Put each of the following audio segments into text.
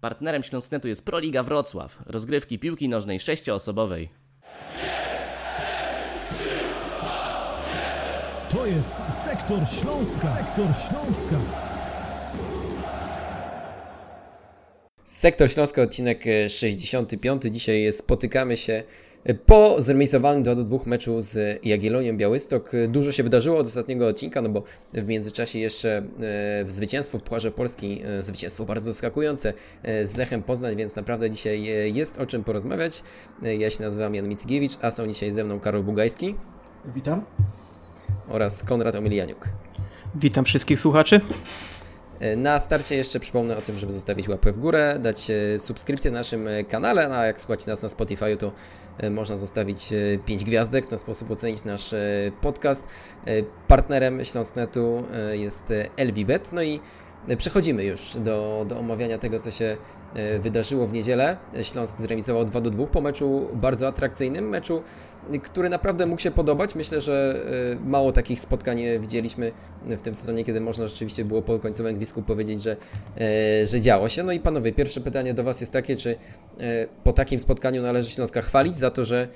Partnerem Śląsknetu jest Proliga Wrocław, rozgrywki piłki nożnej sześcioosobowej. To jest Sektor Śląska. Sektor Śląska. Sektor Śląska, odcinek 65. Dzisiaj spotykamy się po zremisowanym 2 do 2 meczu z Jagiellonią Białystok. Dużo się wydarzyło od ostatniego odcinka, no bo w międzyczasie jeszcze e, w zwycięstwo w Pucharze Polski, e, zwycięstwo bardzo zaskakujące e, z Lechem Poznań, więc naprawdę dzisiaj jest o czym porozmawiać. Ja się nazywam Jan Mickiewicz, a są dzisiaj ze mną Karol Bugajski. Witam. Oraz Konrad Omilianiuk. Witam wszystkich słuchaczy. Na starcie jeszcze przypomnę o tym, żeby zostawić łapę w górę, dać subskrypcję na naszym kanale, no a jak słuchacie nas na Spotify, to można zostawić 5 gwiazdek, w ten sposób ocenić nasz podcast. Partnerem Śląsknetu jest Elvibet, no i Przechodzimy już do, do omawiania tego, co się wydarzyło w niedzielę. Śląsk zremisował 2 do 2 po meczu bardzo atrakcyjnym, meczu który naprawdę mógł się podobać. Myślę, że e, mało takich spotkań widzieliśmy w tym sezonie, kiedy można rzeczywiście było po końcowym gwizdku powiedzieć, że, e, że działo się. No i panowie, pierwsze pytanie do Was jest takie, czy e, po takim spotkaniu należy Śląska chwalić za to, że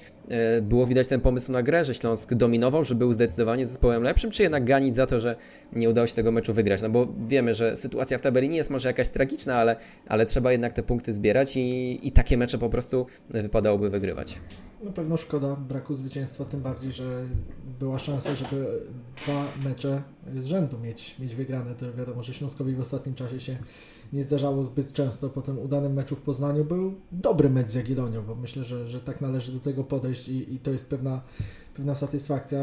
było widać ten pomysł na grę, że Śląsk dominował, że był zdecydowanie zespołem lepszym, czy jednak ganić za to, że nie udało się tego meczu wygrać? No bo wiemy, że sytuacja w tabeli nie jest może jakaś tragiczna, ale, ale trzeba jednak te punkty zbierać i, i takie mecze po prostu wypadałoby wygrywać. Na pewno szkoda braku zwycięstwa, tym bardziej, że była szansa, żeby dwa mecze z rzędu mieć, mieć wygrane. To wiadomo, że Śląskowi w ostatnim czasie się nie zdarzało zbyt często. Po tym udanym meczu w Poznaniu był dobry mecz z Jagiellonią, bo myślę, że, że tak należy do tego podejść i, i to jest pewna, pewna satysfakcja.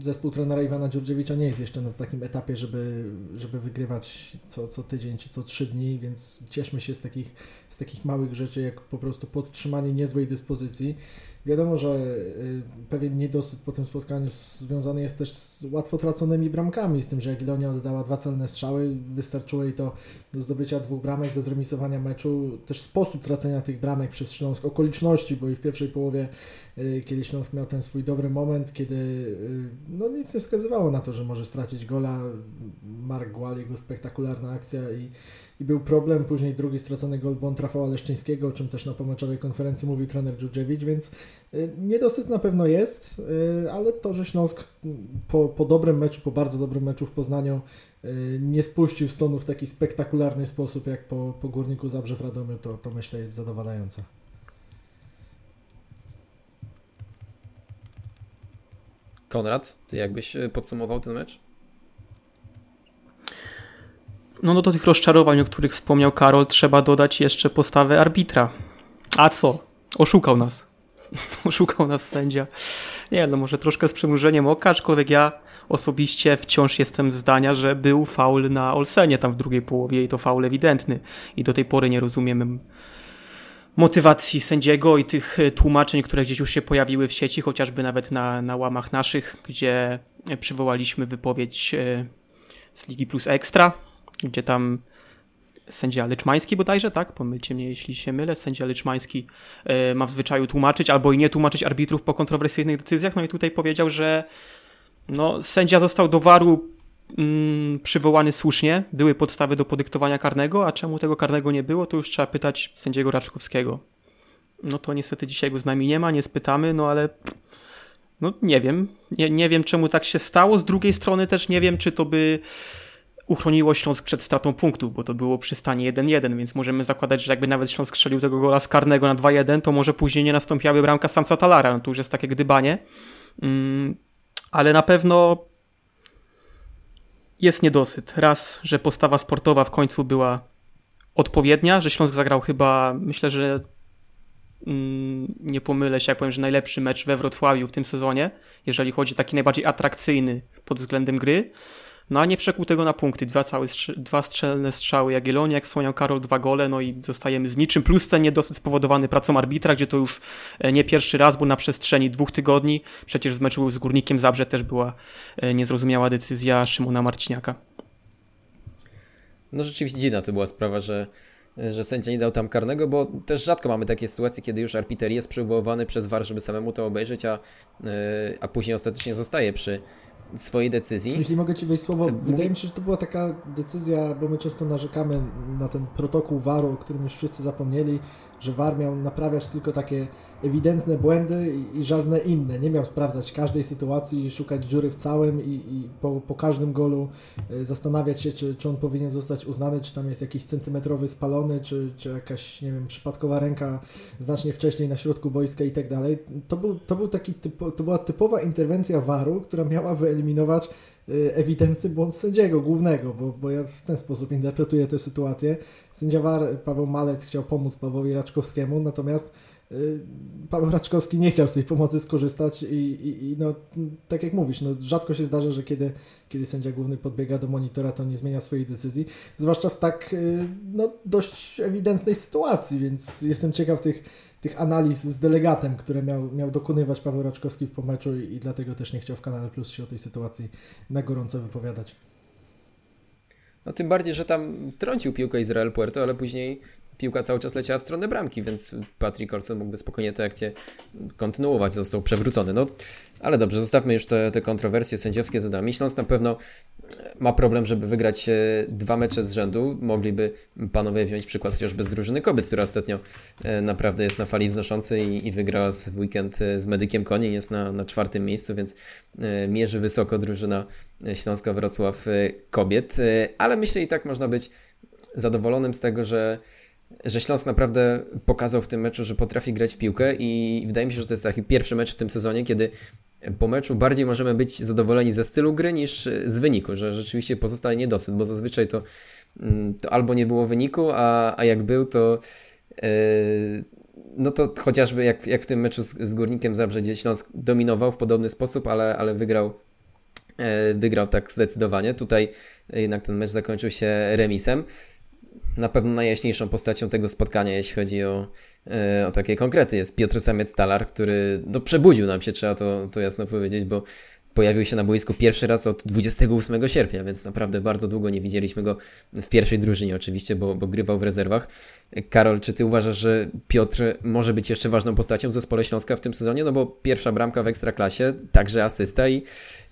Zespół trenera Iwana Dziurdziewicza nie jest jeszcze na takim etapie, żeby, żeby wygrywać co, co tydzień czy co trzy dni, więc cieszmy się z takich, z takich małych rzeczy, jak po prostu podtrzymanie niezłej dyspozycji. Wiadomo, że y, pewien niedosyt po tym spotkaniu związany jest też z łatwo traconymi bramkami, z tym, że Jagiellonia oddała dwa celne strzały, wystarczyło jej to do zdobycia dwóch bramek, do zremisowania meczu. Też sposób tracenia tych bramek przez Śląsk, okoliczności, bo i w pierwszej połowie, y, kiedy Śląsk miał ten swój dobry moment, kiedy y, no nic nie wskazywało na to, że może stracić gola, Mark Gual, jego spektakularna akcja i i był problem. Później drugi stracony gol błąd Rafała Leszczyńskiego, o czym też na pomoczowej konferencji mówił trener Dżudżewicz, więc y, niedosyt na pewno jest, y, ale to, że Śląsk po, po dobrym meczu, po bardzo dobrym meczu w Poznaniu y, nie spuścił stonu w taki spektakularny sposób jak po, po Górniku Zabrze w Radomiu, to, to myślę jest zadowalające. Konrad, ty jakbyś podsumował ten mecz? No, no do tych rozczarowań, o których wspomniał Karol, trzeba dodać jeszcze postawę arbitra. A co? Oszukał nas. Oszukał nas sędzia. Nie, no może troszkę z przymrużeniem oka, aczkolwiek ja osobiście wciąż jestem zdania, że był faul na Olsenie tam w drugiej połowie i to faul ewidentny. I do tej pory nie rozumiem motywacji sędziego i tych tłumaczeń, które gdzieś już się pojawiły w sieci, chociażby nawet na, na łamach naszych, gdzie przywołaliśmy wypowiedź e, z Ligi Plus Ekstra, gdzie tam sędzia Lyczmański bodajże, tak? Pomylcie mnie, jeśli się mylę. Sędzia Lyczmański e, ma w zwyczaju tłumaczyć albo i nie tłumaczyć arbitrów po kontrowersyjnych decyzjach. No i tutaj powiedział, że no, sędzia został do waru mm, przywołany słusznie. Były podstawy do podyktowania karnego, a czemu tego karnego nie było, to już trzeba pytać sędziego Raczkowskiego. No to niestety dzisiaj go z nami nie ma, nie spytamy, no ale no nie wiem. Nie, nie wiem, czemu tak się stało. Z drugiej strony też nie wiem, czy to by uchroniło Śląsk przed stratą punktów, bo to było przy stanie 1-1, więc możemy zakładać, że jakby nawet Śląsk strzelił tego gola z na 2-1, to może później nie nastąpiłaby bramka Samsa Talara, no to już jest takie gdybanie. Mm, ale na pewno jest niedosyt. Raz, że postawa sportowa w końcu była odpowiednia, że Śląsk zagrał chyba, myślę, że mm, nie pomylę się, jak powiem, że najlepszy mecz we Wrocławiu w tym sezonie, jeżeli chodzi o taki najbardziej atrakcyjny pod względem gry. No a nie przekuł tego na punkty. Dwa, całe, dwa strzelne strzały Jagiellonii, jak wspomniał Karol, dwa gole, no i zostajemy z niczym. Plus ten niedosyt spowodowany pracą arbitra, gdzie to już e, nie pierwszy raz, bo na przestrzeni dwóch tygodni, przecież w meczu z Górnikiem Zabrze też była e, niezrozumiała decyzja Szymona Marciniaka. No rzeczywiście dziwna to była sprawa, że że sędzia nie dał tam karnego, bo też rzadko mamy takie sytuacje, kiedy już arbiter jest przywoływany przez VAR, żeby samemu to obejrzeć, a, e, a później ostatecznie zostaje przy, swojej decyzji. Jeśli mogę Ci wejść słowo, Mówi- wydaje mi się, że to była taka decyzja, bo my często narzekamy na ten protokół VAR-u, o którym już wszyscy zapomnieli, że VAR miał naprawiać tylko takie ewidentne błędy i, i żadne inne. Nie miał sprawdzać każdej sytuacji i szukać dziury w całym i, i po, po każdym golu e, zastanawiać się, czy, czy on powinien zostać uznany, czy tam jest jakiś centymetrowy spalony, czy, czy jakaś, nie wiem, przypadkowa ręka znacznie wcześniej na środku boiska i tak dalej. To był, to był taki typo, to była typowa interwencja VAR-u, która miała wyeliminować ewidentny błąd sędziego głównego, bo, bo ja w ten sposób interpretuję tę sytuację. Sędzia VAR Paweł Malec chciał pomóc Pawłowi Raczkowskiemu, natomiast y, Paweł Raczkowski nie chciał z tej pomocy skorzystać i, i, i no, tak jak mówisz, no, rzadko się zdarza, że kiedy, kiedy sędzia główny podbiega do monitora, to nie zmienia swojej decyzji, zwłaszcza w tak y, no, dość ewidentnej sytuacji, więc jestem ciekaw tych, tych analiz z delegatem, które miał, miał dokonywać Paweł Raczkowski po meczu i, i dlatego też nie chciał w Kanale Plus się o tej sytuacji na gorąco wypowiadać. No tym bardziej, że tam trącił piłkę Izrael Puerto, ale później piłka cały czas leciała w stronę bramki, więc Patrick Olsen mógłby spokojnie tę akcję kontynuować, został przewrócony. No, ale dobrze, zostawmy już te, te kontrowersje sędziowskie za nami. Śląsk na pewno ma problem, żeby wygrać e, dwa mecze z rzędu. Mogliby panowie wziąć przykład chociażby z drużyny kobiet, która ostatnio e, naprawdę jest na fali wznoszącej i, i wygrała w weekend e, z Medykiem Konie, jest na, na czwartym miejscu, więc mierzy wysoko drużyna Śląska Wrocław e, kobiet, ale myślę i tak można być zadowolonym z tego, że że Śląsk naprawdę pokazał w tym meczu, że potrafi grać w piłkę i wydaje mi się, że to jest taki pierwszy mecz w tym sezonie, kiedy po meczu bardziej możemy być zadowoleni ze stylu gry niż z wyniku, że rzeczywiście pozostaje niedosyt, bo zazwyczaj to, mm, to albo nie było wyniku, a, a jak był, to yy, no to chociażby jak, jak w tym meczu z, z Górnikiem Zabrze, gdzie Śląsk dominował w podobny sposób, ale, ale wygrał e, wygrał tak zdecydowanie. Tutaj jednak ten mecz zakończył się remisem na pewno najjaśniejszą postacią tego spotkania, jeśli chodzi o, e, o takie konkrety, jest Piotr Samiec-Talar, który no, przebudził nam się, trzeba to, to jasno powiedzieć, bo pojawił się na boisku pierwszy raz od 28 sierpnia, więc naprawdę bardzo długo nie widzieliśmy go w pierwszej drużynie oczywiście, bo, bo grywał w rezerwach. Karol, czy ty uważasz, że Piotr może być jeszcze ważną postacią w zespole Śląska w tym sezonie? No bo pierwsza bramka w Ekstraklasie, także asysta i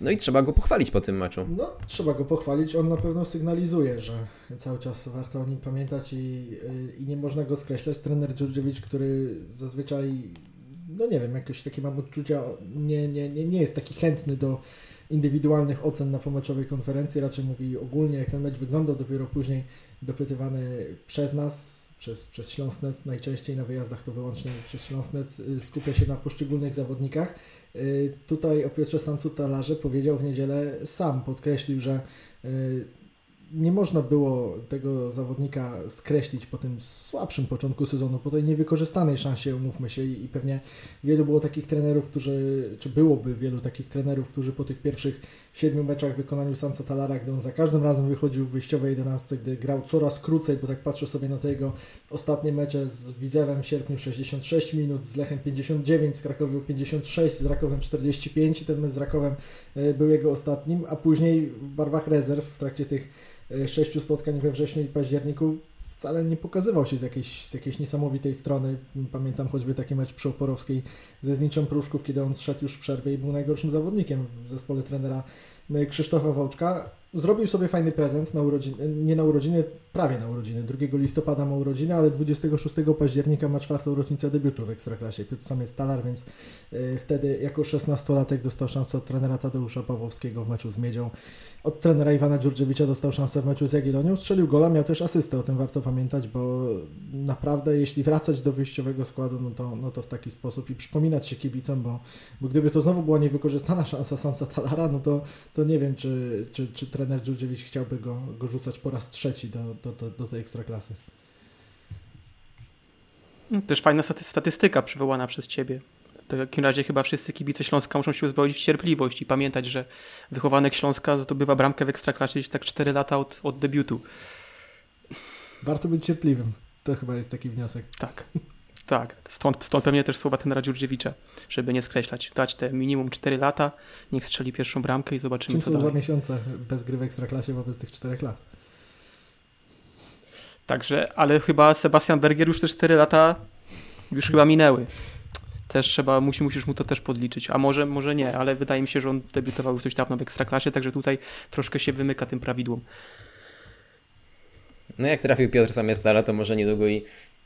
no i trzeba go pochwalić po tym meczu. No, trzeba go pochwalić. On na pewno sygnalizuje, że cały czas warto o nim pamiętać i, i nie można go skreślać. Trener Dżurdżewicz, który zazwyczaj, no nie wiem, jakoś takie mam odczucia, nie, nie, nie, nie jest taki chętny do indywidualnych ocen na pomeczowej konferencji, raczej mówi ogólnie, jak ten mecz wyglądał, dopiero później dopytywany przez nas, przez, przez Śląsknet, najczęściej na wyjazdach to wyłącznie przez Śląsknet, y, skupia się na poszczególnych zawodnikach. Y, Tutaj o Piotrze Samcu Talarze powiedział w niedzielę sam, podkreślił, że y, nie można było tego zawodnika skreślić po tym słabszym początku sezonu, po tej niewykorzystanej szansie, umówmy się, i pewnie wielu było takich trenerów, którzy, czy byłoby wielu takich trenerów, którzy po tych pierwszych siedmiu meczach w wykonaniu Samca Talara, gdy on za każdym razem wychodził w wyjściowej 11, gdy grał coraz krócej, bo tak patrzę sobie na te jego ostatnie mecze z Widzewem w sierpniu 66 minut, z Lechem 59, z Krakowią 56, z Rakowem 45 i ten mecz z Rakowem był jego ostatnim, a później w barwach rezerw w trakcie tych sześciu spotkań we wrześniu i październiku wcale nie pokazywał się z jakiejś, z jakiejś niesamowitej strony. Pamiętam choćby taki mecz przy Oporowskiej ze Zniczem Pruszków, kiedy on zszedł już w przerwie i był najgorszym zawodnikiem w zespole trenera e, Krzysztofa Wołczka. Zrobił sobie fajny prezent na urodziny, nie na urodziny, prawie na urodziny. 2 listopada ma urodziny, ale 26 października ma czwartą rocznicę debiutu w Ekstraklasie. Piotr Samiec Talar, więc e, wtedy jako 16-latek dostał szansę od trenera Tadeusza Pawłowskiego w meczu z Miedzią. Od trenera Iwana Dziurdziewicza dostał szansę w meczu z Jagiellonią. Strzelił gola, miał też asystę, o tym warto pamiętać, bo naprawdę jeśli wracać do wyjściowego składu, no to, no to w taki sposób i przypominać się kibicom, bo, bo gdyby to znowu była niewykorzystana szansa Samca Talara, no to, to nie wiem, czy, czy, czy trener Dziurdziewicz chciałby go, go rzucać po raz trzeci do, do, do, do tej ekstraklasy. Też fajna staty- statystyka przywołana przez ciebie. W takim razie chyba wszyscy kibice Śląska muszą się uzbroić w cierpliwość i pamiętać, że wychowanek Śląska zdobywa bramkę w Ekstraklasie gdzieś tak 4 lata od, od debiutu. Warto być cierpliwym. To chyba jest taki wniosek. Tak. Tak, stąd, stąd pewnie też słowa tenera Dziurdziewicza, żeby nie skreślać. Dać te minimum 4 lata, niech strzeli pierwszą bramkę i zobaczymy, Czym co są dwa dalej. miesiące bez gry w ekstraklasie wobec tych czterech lat? Także, ale chyba Sebastian Berger już te 4 lata już chyba minęły. Też trzeba, musi, musisz mu to też podliczyć. A może, może nie, ale wydaje mi się, że on debiutował już dość dawno w Ekstraklasie, także tutaj troszkę się wymyka tym prawidłom. No jak trafił Piotr Samiestara, to może niedługo i,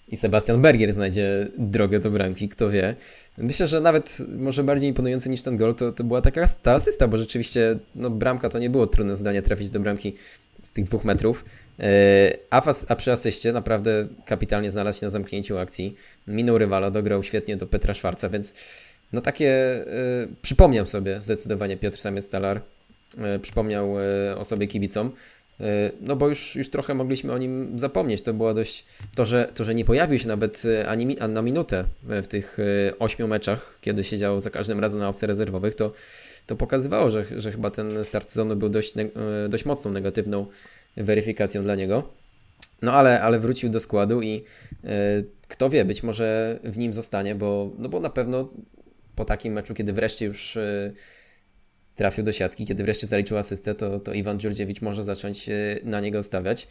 i Sebastian Bergier znajdzie drogę do bramki, kto wie. Myślę, że nawet może bardziej imponujący niż ten gol to, to była taka ta asysta, bo rzeczywiście no, bramka to nie było trudne zdanie trafić do bramki z tych dwóch metrów. E, a, a przy asyście naprawdę kapitalnie znalazł się na zamknięciu akcji. Minął rywala, dograł świetnie do Petra Szwarca, więc no takie y, przypomniał sobie zdecydowanie Piotr Samiec-Stalar. Y, przypomniał y, o sobie kibicom. No bo już, już trochę mogliśmy o nim zapomnieć. To było dość. To, że, to, że nie pojawił się nawet ani na minutę w tych ośmiu meczach, kiedy siedział za każdym razem na opcji rezerwowych, to, to pokazywało, że, że chyba ten start sezonu był dość, dość mocną negatywną weryfikacją dla niego. No ale, ale wrócił do składu i yy, kto wie, być może w nim zostanie, bo, no bo na pewno po takim meczu, kiedy wreszcie już yy, trafił do siatki, kiedy wreszcie zaliczył asystę, to, to Iwan Dziurdziewicz może zacząć na niego stawiać.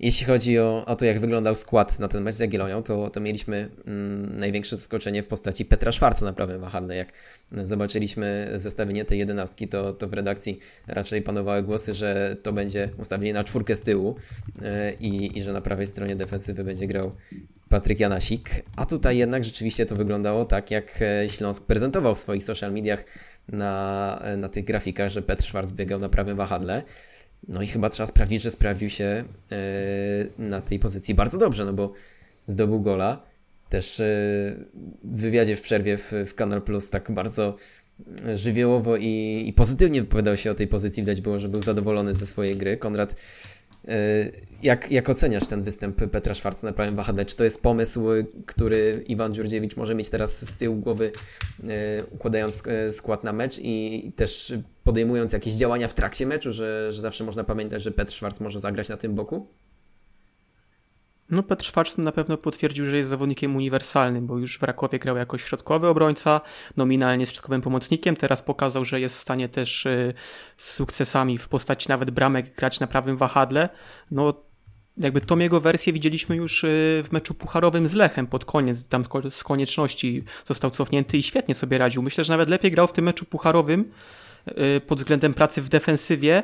Jeśli chodzi o, o to, jak wyglądał skład na ten mecz z Jagiellonią, to, to mieliśmy mm, największe zaskoczenie w postaci Petra Szwarca na prawym wahadle. Jak zobaczyliśmy zestawienie tej jedenastki, to, to w redakcji raczej panowały głosy, że to będzie ustawienie na czwórkę z tyłu yy, i, i że na prawej stronie defensywy będzie grał Patryk Janasik. A tutaj jednak rzeczywiście to wyglądało tak, jak e, Śląsk prezentował w swoich social mediach na, na tych grafikach, że Petr Szwarc biegał na prawym wahadle. No i chyba trzeba sprawdzić, że sprawdził się e, na tej pozycji bardzo dobrze, no bo zdobył gola. Też e, w wywiadzie w przerwie w, w Kanal Plus tak bardzo żywiołowo i, i pozytywnie wypowiadał się o tej pozycji. Widać było, że był zadowolony ze swojej gry. Konrad, e, jak, jak oceniasz ten występ Petra Szwarca na prawym wahadle? Czy to jest pomysł, który Iwan Dziurdziewicz może mieć teraz z tyłu głowy, układając skład na mecz i też podejmując jakieś działania w trakcie meczu, że, że zawsze można pamiętać, że Petr Schwarz może zagrać na tym boku? No Petr Schwarz na pewno potwierdził, że jest zawodnikiem uniwersalnym, bo już w Rakowie grał jako środkowy obrońca, nominalnie środkowym pomocnikiem, teraz pokazał, że jest w stanie też y, z sukcesami w postaci nawet bramek grać na prawym wahadle. No jakby tą jego wersję widzieliśmy już y, w meczu pucharowym z Lechem pod koniec, tam z konieczności został cofnięty i świetnie sobie radził. Myślę, że nawet lepiej grał w tym meczu pucharowym Y, pod względem pracy w defensywie,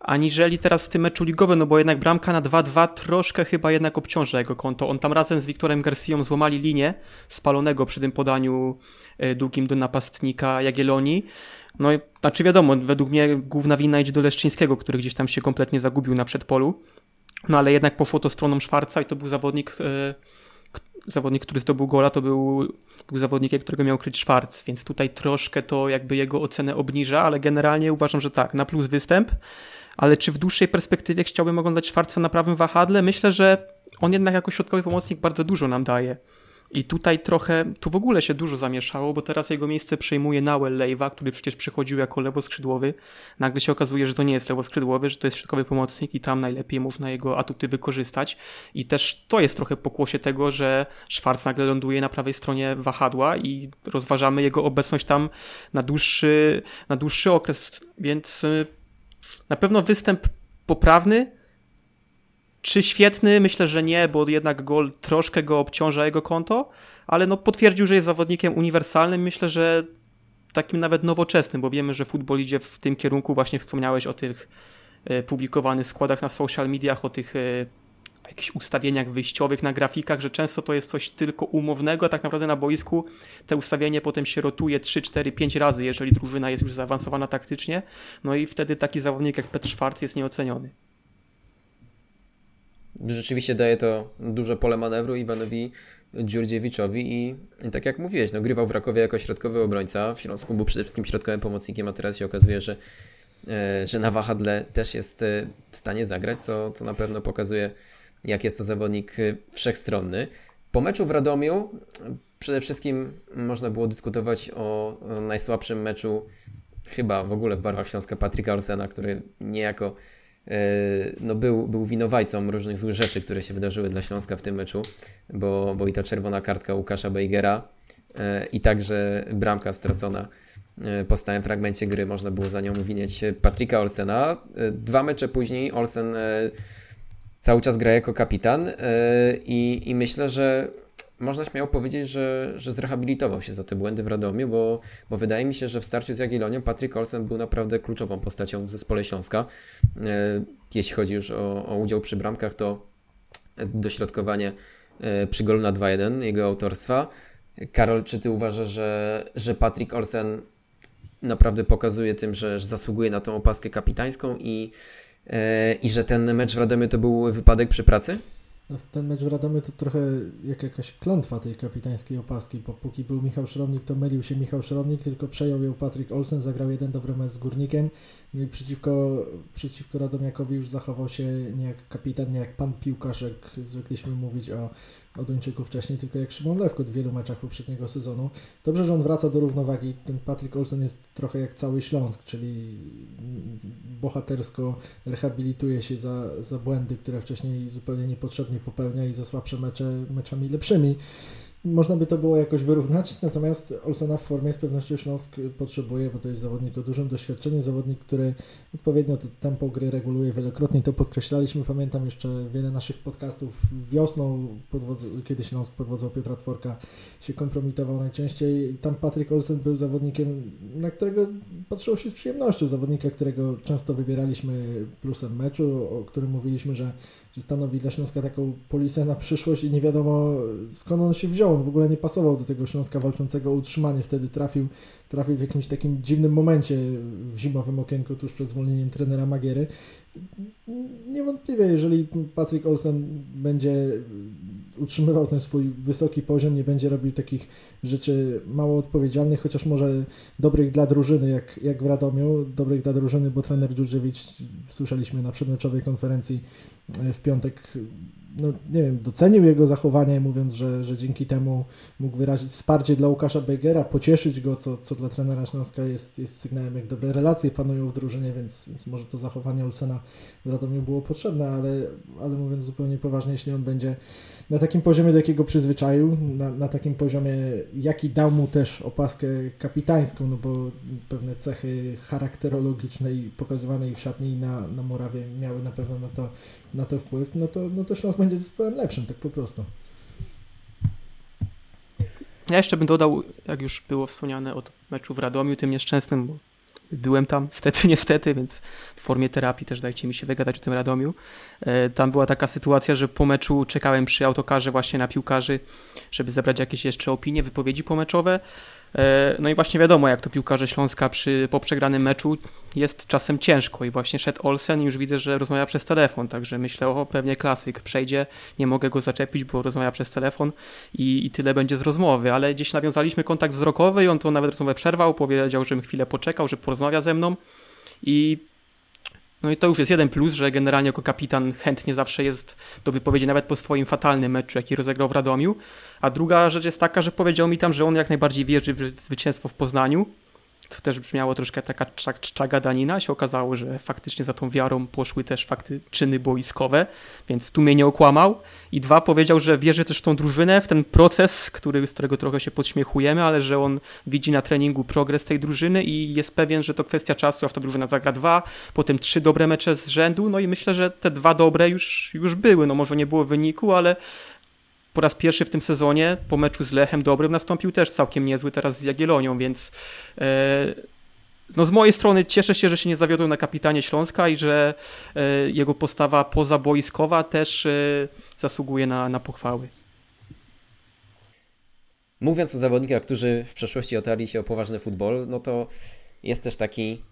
aniżeli teraz w tym meczu ligowym, no bo jednak bramka na 2-2 troszkę chyba jednak obciąża jego konto. On tam razem z Wiktorem Garcją złamali linię spalonego przy tym podaniu y, długim do napastnika Jagiellonii. No i znaczy wiadomo, według mnie główna wina idzie do Leszczyńskiego, który gdzieś tam się kompletnie zagubił na przedpolu. No ale jednak poszło to stroną Szwarca i to był zawodnik, yy, zawodnik, który zdobył gola, to był, był zawodnikiem, którego miał kryć Schwarz, więc tutaj troszkę to jakby jego ocenę obniża, ale generalnie uważam, że tak, na plus występ, ale czy w dłuższej perspektywie chciałbym oglądać Schwarza na prawym wahadle? Myślę, że on jednak jako środkowy pomocnik bardzo dużo nam daje. I tutaj trochę, tu w ogóle się dużo zamieszało, bo teraz jego miejsce przejmuje Nawel Lejwa, który przecież przychodził jako lewoskrzydłowy. Nagle się okazuje, że to nie jest lewoskrzydłowy, że to jest środkowy pomocnik i tam najlepiej można jego atuty wykorzystać. I też to jest trochę pokłosie tego, że Schwarz nagle ląduje na prawej stronie wahadła i rozważamy jego obecność tam na dłuższy, na dłuższy okres. Więc y, na pewno występ poprawny, czy świetny? Myślę, że nie, bo jednak gol troszkę go obciąża jego konto, ale no potwierdził, że jest zawodnikiem uniwersalnym. Myślę, że takim nawet nowoczesnym, bo wiemy, że futbol idzie w tym kierunku. Właśnie wspomniałeś o tych e, publikowanych składach na social mediach, o tych e, jakichś ustawieniach wyjściowych na grafikach, że często to jest coś tylko umownego, a tak naprawdę na boisku te ustawienie potem się rotuje 3, 4, 5 razy, jeżeli drużyna jest już zaawansowana taktycznie. No i wtedy taki zawodnik jak Petr Schwarz jest nieoceniony rzeczywiście daje to duże pole manewru Iwanowi Dziurdziewiczowi i, i tak jak mówiłeś, no, grywał w Rakowie jako środkowy obrońca, w Śląsku był przede wszystkim środkowym pomocnikiem, a teraz się okazuje, że, e, że na wahadle też jest e, w stanie zagrać, co, co na pewno pokazuje, jak jest to zawodnik e, wszechstronny. Po meczu w Radomiu przede wszystkim można było dyskutować o, najsłabszym meczu chyba w ogóle w barwach Śląska Patryka Olsena, który niejako E, no był, był winowajcą różnych złych rzeczy, które się wydarzyły dla Śląska w tym meczu, bo, bo i ta czerwona kartka Łukasza Bejgera e, i także bramka stracona po stałym fragmencie gry, można było za nią winieć Patryka Olsena. Dwa mecze później Olsen cały czas gra jako kapitan i, i myślę, że można śmiało powiedzieć, że, że zrehabilitował się za te błędy w Radomiu, bo, bo wydaje mi się, że w starciu z Jagiellonią Patryk Olsen był naprawdę kluczową postacią w zespole Śląska. E, jeśli chodzi już o, o udział przy bramkach, to dośrodkowanie e, przy golu na 2-1 jego autorstwa. Karol, czy ty uważasz, że, że Patryk Olsen naprawdę pokazuje tym, że, że zasługuje na tą opaskę kapitańską i, e, i że ten mecz w Radomiu to był wypadek przy pracy? No, ten mecz w Radomiu to trochę jak jakaś klątwa tej kapitańskiej opaski, bo póki był Michał Szrownik, to mylił się Michał Szrownik, tylko przejął ją Patryk Olsen, zagrał jeden dobry mecz z Górnikiem no i przeciwko, przeciwko Radomiakowi już zachował się nie jak kapitan, nie jak pan piłkarz, jak zwykliśmy mówić o o Duńczyku wcześniej, tylko jak Szymon Lewkot w wielu meczach poprzedniego sezonu. Dobrze, że on wraca do równowagi. Ten Patrick Olsen jest trochę jak cały Śląsk, czyli bohatersko rehabilituje się za, za błędy, które wcześniej zupełnie niepotrzebnie popełnia i za słabsze mecze meczami lepszymi. Można by to było jakoś wyrównać, natomiast Olsena w formie z pewnością Śląsk potrzebuje, bo to jest zawodnik o dużym doświadczeniu, zawodnik, który odpowiednio to tempo gry reguluje wielokrotnie, to podkreślaliśmy, pamiętam jeszcze wiele naszych podcastów wiosną, kiedy Śląsk pod wodzą Piotra Tworka się kompromitował najczęściej. Tam Patryk Olsen był zawodnikiem, na którego patrzyło się z przyjemnością, zawodnika, którego często wybieraliśmy plusem meczu, o którym mówiliśmy, że że stanowi dla Śląska taką polisę na przyszłość i nie wiadomo skąd on się wziął. On w ogóle nie pasował do tego Śląska walczącego o utrzymanie. Wtedy trafił, trafił w jakimś takim dziwnym momencie w zimowym okienku tuż przed zwolnieniem trenera Magiery. Niewątpliwie, jeżeli Patrick Olsen będzie utrzymywał ten swój wysoki poziom, nie będzie robił takich rzeczy mało odpowiedzialnych, chociaż może dobrych dla drużyny, jak, jak w Radomiu, dobrych dla drużyny, bo trener Dżurdżewicz, słyszeliśmy na przedmeczowej konferencji w piątek, no nie wiem, docenił jego zachowanie, mówiąc, że, że dzięki temu mógł wyrazić wsparcie dla Łukasza Begera, pocieszyć go, co, co dla trenera Śląska jest, jest sygnałem, jak dobre relacje panują w drużynie, więc, więc może to zachowanie Olsena w Radomiu było potrzebne, ale, ale mówiąc zupełnie poważnie, jeśli on będzie na takim poziomie, do jakiego przyzwyczaił, na, na takim poziomie, jaki dał mu też opaskę kapitańską, no bo pewne cechy charakterologicznej pokazywanej w szatni na, na Murawie miały na pewno na to, na to wpływ, no to, no to Śląsk będzie zespołem lepszym, tak po prostu. Ja jeszcze bym dodał, jak już było wspomniane od meczu w Radomiu, tym nieszczęsnym, bo byłem tam, stety, niestety, więc w formie terapii też dajcie mi się wygadać o tym Radomiu. E, tam była taka sytuacja, że po meczu czekałem przy autokarze właśnie na piłkarzy, żeby zebrać jakieś jeszcze opinie, wypowiedzi pomeczowe. E, no i właśnie wiadomo, jak to piłkarze Śląska przy, po przegranym meczu jest czasem ciężko. I właśnie szedł Olsen i już widzę, że rozmawia przez telefon, także myślę, o pewnie klasyk, przejdzie, nie mogę go zaczepić, bo rozmawia przez telefon i, i tyle będzie z rozmowy, ale gdzieś nawiązaliśmy kontakt wzrokowy i on to nawet rozmowę przerwał, powiedział, żebym chwilę poczekał, że porozmawia ze mną. I no i to już jest jeden plus, że generalnie jako kapitan chętnie zawsze jest do wypowiedzi nawet po swoim fatalnym meczu, jaki rozegrał w Radomiu. A druga rzecz jest taka, że powiedział mi tam, że on jak najbardziej wierzy w zwycięstwo w Poznaniu to też brzmiało troszkę taka czcza danina. Się okazało, że faktycznie za tą wiarą poszły też fakty, czyny boiskowe, więc tu mnie nie okłamał. I dwa, powiedział, że wierzy też w tą drużynę, w ten proces, który, z którego trochę się podśmiechujemy, ale że on widzi na treningu progres tej drużyny i jest pewien, że to kwestia czasu, aż ta drużyna zagra dwa, potem trzy dobre mecze z rzędu. No i myślę, że te dwa dobre już, już były. No może nie było wyniku, ale po raz pierwszy w tym sezonie po meczu z Lechem Dobrym nastąpił też całkiem niezły teraz z Jagielonią, więc e, no z mojej strony cieszę się, że się nie zawiodł na kapitanie Śląska i że e, jego postawa pozaboiskowa też e, zasługuje na, na pochwały. Mówiąc o zawodnikach, którzy w przeszłości otarli się o poważny futbol, no to jest też taki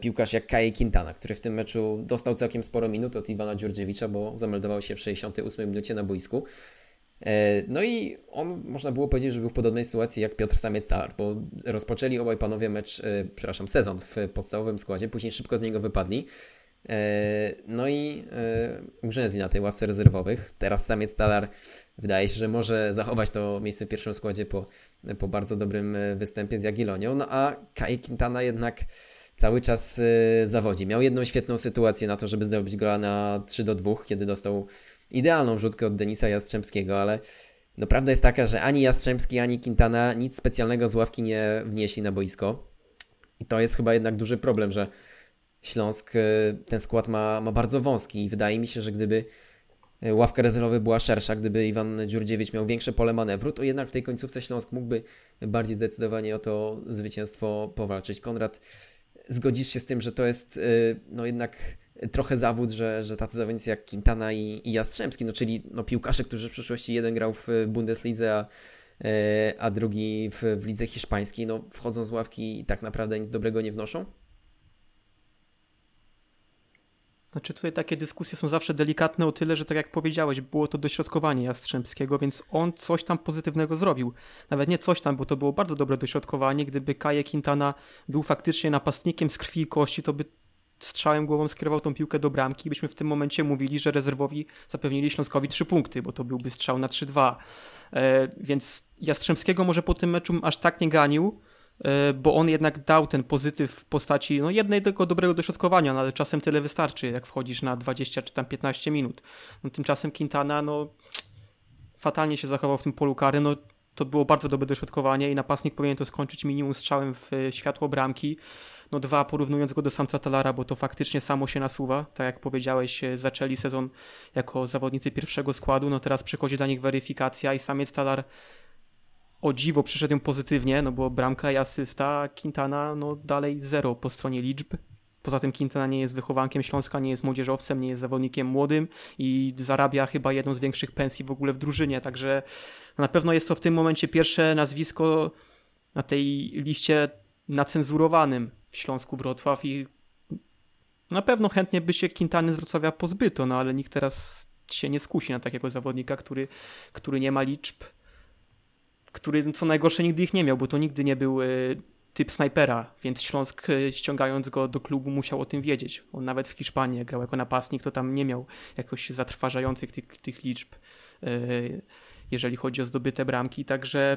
piłkarz jak Kai Quintana, który w tym meczu dostał całkiem sporo minut od Iwana Dziurdziewicza, bo zameldował się w 68 minucie na boisku. E, no i on, można było powiedzieć, że był w podobnej sytuacji jak Piotr Samiec-Talar, bo rozpoczęli obaj panowie mecz, e, przepraszam, sezon w podstawowym składzie, później szybko z niego wypadli. E, no i ugrzęzli na tej ławce rezerwowych. Teraz Samiec-Talar wydaje się, że może zachować to miejsce w pierwszym składzie po, po bardzo dobrym występie z Jagiellonią, no a Kai Quintana jednak cały czas zawodzi. Miał jedną świetną sytuację na to, żeby zdobyć gola na 3 do 2, kiedy dostał idealną rzutkę od Denisa Jastrzębskiego, ale no prawda jest taka, że ani Jastrzębski, ani Quintana nic specjalnego z ławki nie wnieśli na boisko. I to jest chyba jednak duży problem, że Śląsk y, ten skład ma, ma bardzo wąski i wydaje mi się, że gdyby e, ławka rezerwowa była szersza, gdyby Iwan Dziurdziewicz miał większe pole manewru, to jednak w tej końcówce Śląsk mógłby bardziej zdecydowanie o to zwycięstwo powalczyć. Konrad, zgodzisz się z tym, że to jest e, no jednak trochę zawód, że, że tacy zawodnicy jak Quintana i, i Jastrzębski, no czyli no piłkarze, którzy w przyszłości jeden grał w Bundeslidze, a, a drugi w, w lidze hiszpańskiej, no wchodzą z ławki i tak naprawdę nic dobrego nie wnoszą? Znaczy tutaj takie dyskusje są zawsze delikatne o tyle, że tak jak powiedziałeś, było to dośrodkowanie Jastrzębskiego, więc on coś tam pozytywnego zrobił. Nawet nie coś tam, bo to było bardzo dobre dośrodkowanie. Gdyby Kaje Quintana był faktycznie napastnikiem z krwi i kości, to by strzałem głową skierował tą piłkę do bramki i byśmy w tym momencie mówili, że rezerwowi zapewnili Śląskowi trzy punkty, bo to byłby strzał na 3-2. E, więc Jastrzębskiego może po tym meczu aż tak nie ganił, bo on jednak dał ten pozytyw w postaci no, jednego dobrego dośrodkowania, no, ale czasem tyle wystarczy, jak wchodzisz na 20 czy tam 15 minut. No, tymczasem Quintana no, fatalnie się zachował w tym polu kary, no, to było bardzo dobre dośrodkowanie i napastnik powinien to skończyć minimum strzałem w e, światło bramki. No dwa, porównując go do samca Talara, bo to faktycznie samo się nasuwa. Tak jak powiedziałeś, e, zaczęli sezon jako zawodnicy pierwszego składu, no teraz przychodzi dla nich weryfikacja i samiec Talar o dziwo przyszedł ją pozytywnie, no bo bramka i asysta, Quintana no dalej zero po stronie liczb. Poza tym Quintana nie jest wychowankiem Śląska, nie jest młodzieżowcem, nie jest zawodnikiem młodym i zarabia chyba jedną z większych pensji w ogóle w drużynie, także na pewno jest to w tym momencie pierwsze nazwisko na tej liście nacenzurowanym w Śląsku Wrocław i na pewno chętnie by się Quintany z Wrocławia pozbyto, no ale nikt teraz się nie skusi na takiego zawodnika, który, który nie ma liczb, który co najgorsze nigdy ich nie miał, bo to nigdy nie był e, typ snajpera, więc Śląsk e, ściągając go do klubu musiał o tym wiedzieć. On nawet w Hiszpanii grał jako napastnik, to tam nie miał jakoś zatrważających tych, tych liczb, e, jeżeli chodzi o zdobyte bramki, także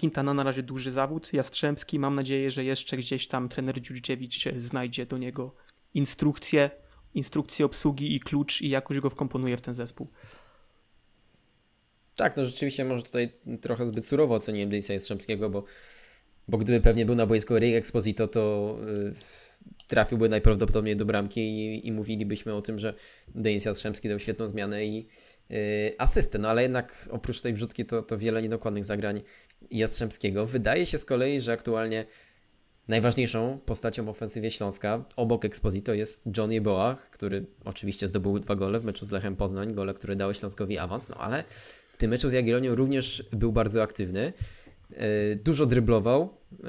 Quintana na razie duży zawód, Jastrzębski, mam nadzieję, że jeszcze gdzieś tam trener Dziurdziewicz znajdzie do niego instrukcję, instrukcję obsługi i klucz i jakoś go wkomponuje w ten zespół. Tak, no rzeczywiście może tutaj trochę zbyt surowo oceniłem Denisa Jastrzębskiego, bo, bo gdyby pewnie był na boisku Eric Exposito, to yy, trafiłby najprawdopodobniej do bramki i, i mówilibyśmy o tym, że Denis Jastrzębski dał świetną zmianę i yy, asystę. No ale jednak oprócz tej wrzutki to, to wiele niedokładnych zagrań Jastrzębskiego. Wydaje się z kolei, że aktualnie najważniejszą postacią w ofensywie Śląska obok Exposito jest Johnny Boach, który oczywiście zdobył dwa gole w meczu z Lechem Poznań, gole, które dały Śląskowi awans, no ale tym meczu z Jagiellonią również był bardzo aktywny. E, dużo dryblował, e,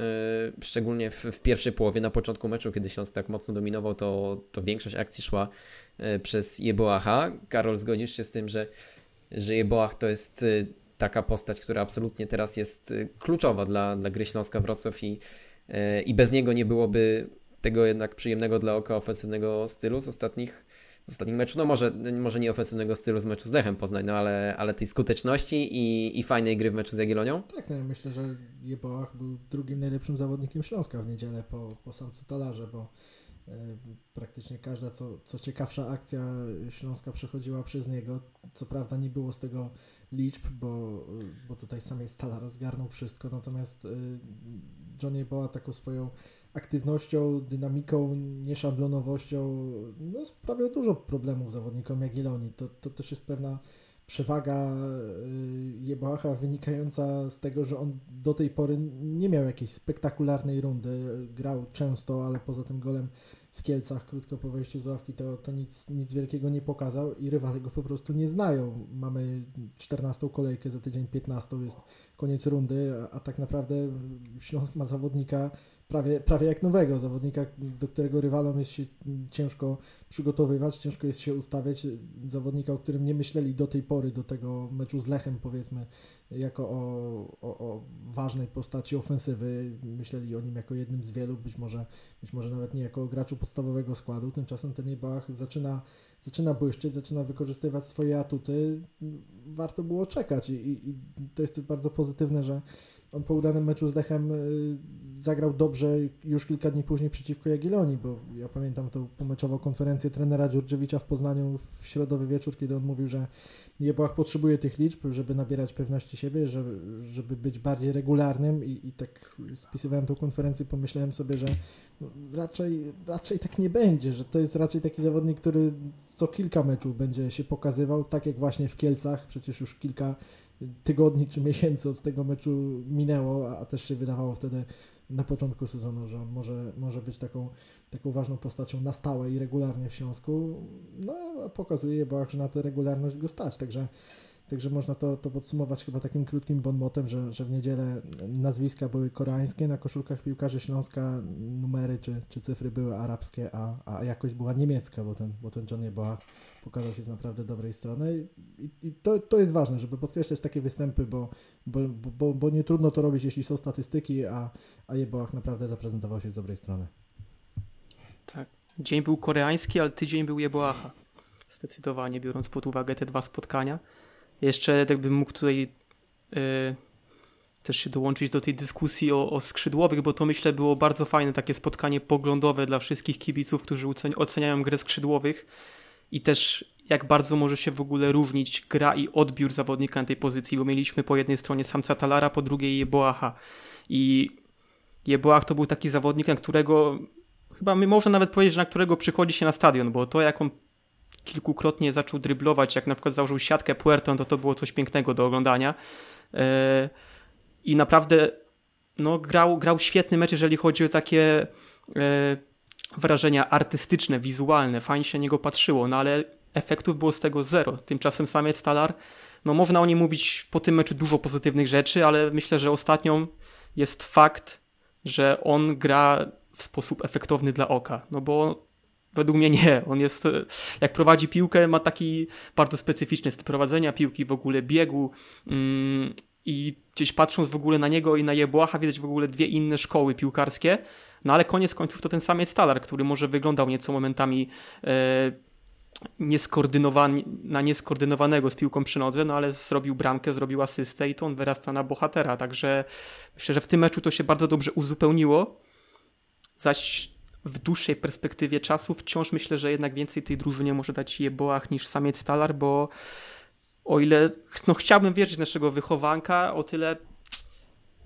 szczególnie w, w, pierwszej połowie, na początku meczu, kiedy Śląsk tak mocno dominował, to, to większość akcji szła e, przez Jeboacha. Karol, zgodzisz się z tym, że, że Jeboach to jest taka postać, która absolutnie teraz jest kluczowa dla, dla gry Śląska Wrocław i, i bez niego nie byłoby tego jednak przyjemnego dla oka ofensywnego stylu z ostatnich z ostatnich meczów, no może, może nie ofensywnego stylu z meczu z Lechem Poznań, no ale, ale tej skuteczności i, i fajnej gry w meczu z Jagiellonią? Tak, no ja myślę, że Jeboach był drugim najlepszym zawodnikiem Śląska w niedzielę po, po samcu talarze, bo e, praktycznie każda co, co ciekawsza akcja Śląska przechodziła przez niego. Co prawda nie było z tego liczb, bo, bo tutaj sam jest Talar rozgarnął wszystko, natomiast e, John Jeboa taką swoją aktywnością, dynamiką, nieszablonowością no, sprawiał dużo problemów zawodnikom Jagiellonii. To, to też jest pewna przewaga y, Jeboacha wynikająca z tego, że on do tej pory nie miał jakiejś spektakularnej rundy. Grał często, ale poza tym golem w Kielcach krótko po wejściu z ławki to, to nic, nic wielkiego nie pokazał i rywale go po prostu nie znają. Mamy 14 kolejkę, za tydzień 15 jest koniec rundy, a, a tak naprawdę Śląsk ma zawodnika prawie, prawie jak nowego zawodnika, do którego rywalom jest się ciężko przygotowywać, ciężko jest się ustawiać. Zawodnika, o którym nie myśleli do tej pory, do tego meczu z Lechem, powiedzmy, jako o, o, o ważnej postaci ofensywy. Myśleli o nim jako jednym z wielu, być może, być może nawet nie jako graczu podstawowego składu. Tymczasem ten Jebach zaczyna, zaczyna błyszczeć, zaczyna wykorzystywać swoje atuty. Warto było czekać i, i to jest bardzo pozytywne, że on po udanym meczu z Dechem y, zagrał dobrze już kilka dni później przeciwko Jagiellonii, bo ja pamiętam tą pomeczową konferencję trenera Dziurdziewicza w Poznaniu w środowy wieczór, kiedy on mówił, że Jeboach potrzebuje tych liczb, żeby nabierać pewności siebie, żeby, żeby być bardziej regularnym i, i tak spisywałem tą konferencję, pomyślałem sobie, że no, raczej, raczej tak nie będzie, że to jest raczej taki zawodnik, który co kilka meczów będzie się pokazywał, tak jak właśnie w Kielcach, przecież już kilka tygodni czy miesięcy od tego meczu minęło, a też się wydawało wtedy na początku sezonu, że on może, może być taką, taką ważną postacią na stałe i regularnie w Śląsku. No, a pokazuje, bo że na tę regularność go stać, także Także można to, to podsumować chyba takim krótkim bonmotem, że, że w niedzielę nazwiska były koreańskie, na koszulkach piłkarzy Śląska numery czy, czy cyfry były arabskie, a, a jakość była niemiecka, bo ten, bo ten John Jeboach pokazał się z naprawdę dobrej strony i, i to, to jest ważne, żeby podkreślać takie występy, bo, bo, bo, bo nie trudno to robić, jeśli są statystyki, a, a Jeboach naprawdę zaprezentował się z dobrej strony. Tak. Dzień był koreański, ale tydzień był Jeboacha. Zdecydowanie, biorąc pod uwagę te dwa spotkania. Jeszcze jakbym mógł tutaj yy, też się dołączyć do tej dyskusji o, o, skrzydłowych, bo to myślę było bardzo fajne takie spotkanie poglądowe dla wszystkich kibiców, którzy oceniają grę skrzydłowych i też jak bardzo może się w ogóle różnić gra i odbiór zawodnika na tej pozycji, bo mieliśmy po jednej stronie samca Talara, po drugiej Jeboacha. I Jeboach to był taki zawodnik, na którego chyba my można nawet powiedzieć, że na którego przychodzi się na stadion, bo to jak on kilkukrotnie zaczął dryblować, jak na przykład założył siatkę Puerto, to to było coś pięknego do oglądania. E, I naprawdę no, grał, grał świetny mecz, jeżeli chodzi o takie e, wrażenia artystyczne, wizualne. Fajnie się na niego patrzyło, no ale efektów było z tego zero. Tymczasem samiec Talar, no można o nim mówić po tym meczu dużo pozytywnych rzeczy, ale myślę, że ostatnią jest fakt, że on gra w sposób efektowny dla oka. No bo Według mnie nie. On jest, jak prowadzi piłkę, ma taki bardzo specyficzny styl prowadzenia piłki, w ogóle biegu. Mm, I gdzieś patrząc w ogóle na niego i na Jebłacha, widać w ogóle dwie inne szkoły piłkarskie. No ale koniec końców to ten sam jest Stalar, który może wyglądał nieco momentami e, na nieskoordynowanego z piłką przy nodze, no ale zrobił bramkę, zrobił asystę i to on wyrasta na bohatera. Także myślę, że w tym meczu to się bardzo dobrze uzupełniło. Zaś w dłuższej perspektywie czasu. Wciąż myślę, że jednak więcej tej drużynie może dać Jeboach niż samiec Talar, bo o ile no, chciałbym wierzyć naszego wychowanka, o tyle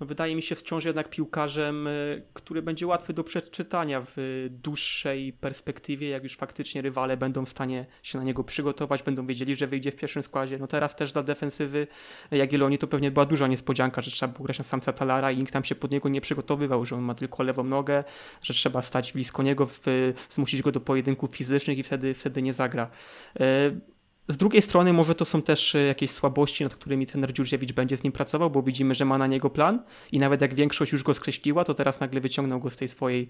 no wydaje mi się wciąż jednak piłkarzem, y, który będzie łatwy do przeczytania w dłuższej perspektywie, jak już faktycznie rywale będą w stanie się na niego przygotować, będą wiedzieli, że wyjdzie w pierwszym składzie. No teraz też dla defensywy Jagiellonii to pewnie była duża niespodzianka, że trzeba było grać na samca Talara i nikt tam się pod niego nie przygotowywał, że on ma tylko lewą nogę, że trzeba stać blisko niego, w, zmusić go do pojedynków fizycznych i wtedy, wtedy nie zagra. Z drugiej strony może to są też e, jakieś słabości, nad którymi trener Dziurziewicz będzie z nim pracował, bo widzimy, że ma na niego plan i nawet jak większość już go skreśliła, to teraz nagle wyciągnął go z tej swojej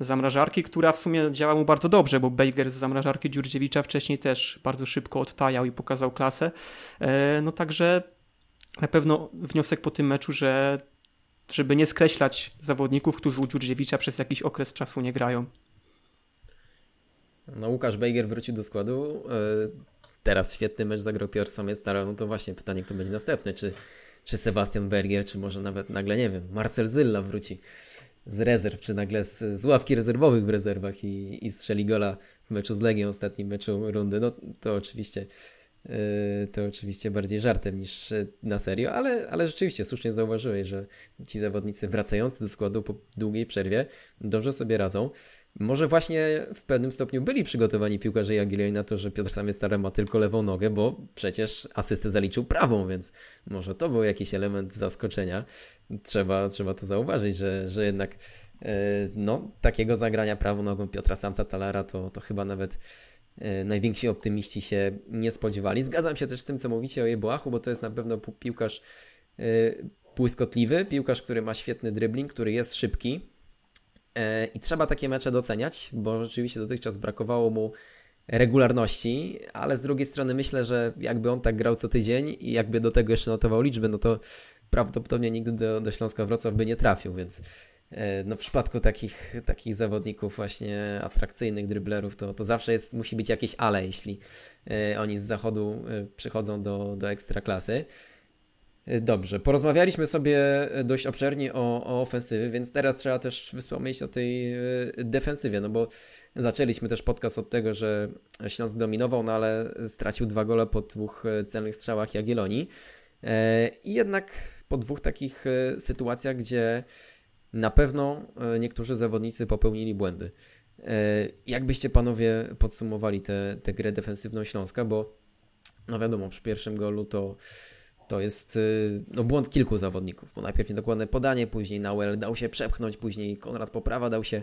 zamrażarki, która w sumie działa mu bardzo dobrze, bo Bejger z zamrażarki Dziurdziewicza wcześniej też bardzo szybko odtajał i pokazał klasę. E, no także na pewno wniosek po tym meczu, że żeby nie skreślać zawodników, którzy u Dziurdziewicza przez jakiś okres czasu nie grają. No Łukasz Bejger wrócił do składu. Teraz świetny mecz zagrał Piotr Samiec, no to właśnie pytanie, kto będzie następny, czy, czy Sebastian Bergier, czy może nawet nagle, nie wiem, Marcel Zylla wróci z rezerw, czy nagle z, z ławki rezerwowych w rezerwach i, i strzeli gola w meczu z Legią, ostatnim meczu rundy, no to oczywiście yy, to oczywiście bardziej żartem niż na serio, ale, ale rzeczywiście słusznie zauważyłeś, że ci zawodnicy wracający do składu po długiej przerwie dobrze sobie radzą. Może właśnie w pewnym stopniu byli przygotowani piłkarze Jagiellonii na to, że Piotr Samiec ma tylko lewą nogę, bo przecież asystę zaliczył prawą, więc może to był jakiś element zaskoczenia. Trzeba, trzeba to zauważyć, że, że jednak e, no, takiego zagrania prawą nogą Piotra Samca Talara to, to chyba nawet e, najwięksi optymiści się nie spodziewali. Zgadzam się też z tym, co mówicie o Jeboachu, bo to jest na pewno piłkarz e, błyskotliwy, piłkarz, który ma świetny dribbling, który jest szybki, I trzeba takie mecze doceniać, bo rzeczywiście dotychczas brakowało mu regularności, ale z drugiej strony myślę, że jakby on tak grał co tydzień i jakby do tego jeszcze notował liczby, no to prawdopodobnie nigdy do, do Śląska Wrocław by nie trafił, więc e, no w przypadku takich, takich zawodników właśnie atrakcyjnych dryblerów, to, to zawsze jest, musi być jakieś ale, jeśli e, oni z zachodu przychodzą do, do ekstraklasy. Dobrze, porozmawialiśmy sobie dość obszernie o, o ofensywie, więc teraz trzeba też wspomnieć o tej defensywie, no bo zaczęliśmy też podcast od tego, że Śląsk dominował, no ale stracił dwa gole po dwóch celnych strzałach Jagiellonii. I jednak po dwóch takich sytuacjach, gdzie na pewno niektórzy zawodnicy popełnili błędy. Jak byście panowie podsumowali tę grę defensywną Śląska, bo no wiadomo, przy pierwszym golu to to jest y, no, błąd kilku zawodników, bo najpierw niedokładne podanie, później Nauel dał się przepchnąć, później Konrad Poprawa dał się,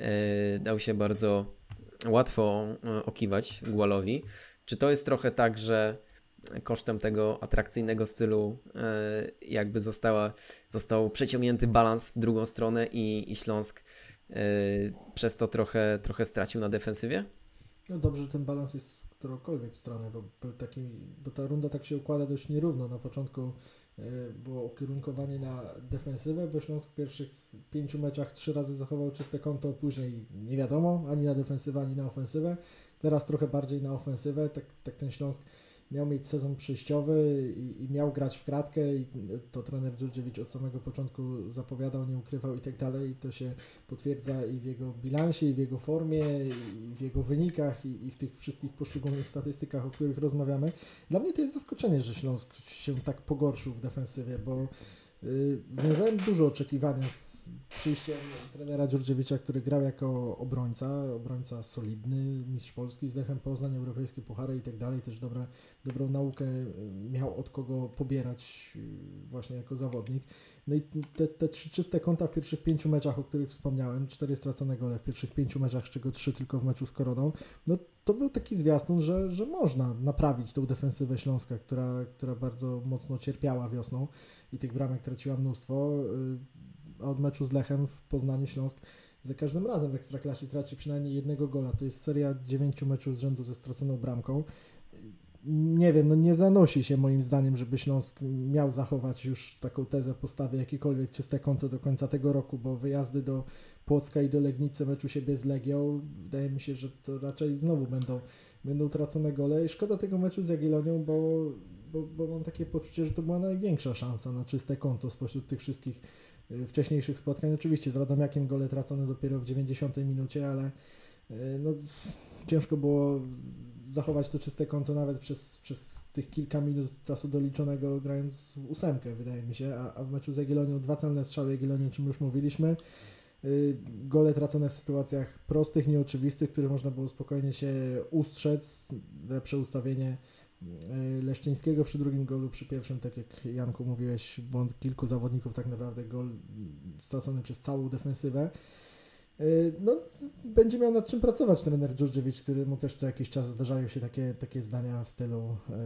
e, dał się bardzo łatwo e, okiwać Gualowi. Czy to jest trochę tak, że kosztem tego atrakcyjnego stylu e, jakby została, został przeciągnięty balans w drugą stronę i, i Śląsk przez to trochę, trochę stracił na defensywie? No dobrze, ten balans jest którąkolwiek stronę, bo, był taki, bo ta runda tak się układa dość nierówno. Na początku e, było ukierunkowanie na defensywę, bo Śląsk w pierwszych pięciu meczach trzy razy zachował czyste konto, później nie wiadomo, ani na defensywę, ani na ofensywę. Teraz trochę bardziej na ofensywę, tak, tak ten Śląsk miał mieć sezon przejściowy i, i, miał grać w kratkę i to trener Dżurdziewicz od samego początku zapowiadał, nie ukrywał i tak dalej i to się potwierdza i w jego bilansie, i w jego formie, i w jego wynikach, i, i w tych wszystkich poszczególnych statystykach, o których rozmawiamy. Dla mnie to jest zaskoczenie, że Śląsk się tak pogorszył w defensywie, bo wiązałem dużo oczekiwania z przyjściem trenera Dziurdziewicza, który grał jako obrońca, obrońca solidny, mistrz Polski z Lechem Poznań, europejskie puchary i tak dalej, też dobre, dobrą naukę y, miał od kogo pobierać y, właśnie jako zawodnik. No i te, te trzy czyste konta w pierwszych pięciu meczach, o których wspomniałem, cztery stracone gole w pierwszych pięciu meczach, z czego trzy tylko w meczu z Koroną, no to był taki zwiastun, że, że można naprawić tą defensywę Śląska, która, która bardzo mocno cierpiała wiosną i tych bramek traciła mnóstwo. Y, od meczu z Lechem w Poznaniu Śląsk za każdym razem w Ekstraklasie traci przynajmniej jednego gola. To jest seria dziewięciu meczów z rzędu ze straconą bramką. Nie wiem, no nie zanosi się moim zdaniem, żeby Śląsk miał zachować już taką tezę postawy jakiekolwiek czyste konto do końca tego roku, bo wyjazdy do Płocka i do Legnicy meczu siebie z Legią, wydaje mi się, że to raczej znowu będą, będą tracone gole i szkoda tego meczu z Jagiellonią, bo bo, bo mam takie poczucie, że to była największa szansa na czyste konto spośród tych wszystkich y, wcześniejszych spotkań. Oczywiście z Radomiakiem gole tracone dopiero w 90 minucie, ale y, no, ciężko było zachować to czyste konto nawet przez, przez tych kilka minut czasu doliczonego grając w ósemkę, wydaje mi się, a, a w meczu z Jagiellonią dwa celne strzały Jagiellonii, o czym już mówiliśmy, y, gole tracone w sytuacjach prostych, nieoczywistych, które można było spokojnie się ustrzec, lepsze ustawienie E, Leszczyńskiego przy drugim golu, przy pierwszym, tak jak Janku mówiłeś, błąd kilku zawodników, tak naprawdę gol stracony przez całą defensywę. E, no, będzie miał nad czym pracować trener Dżurdżewicz, któremu też co jakiś czas zdarzają się takie, takie zdania w stylu e,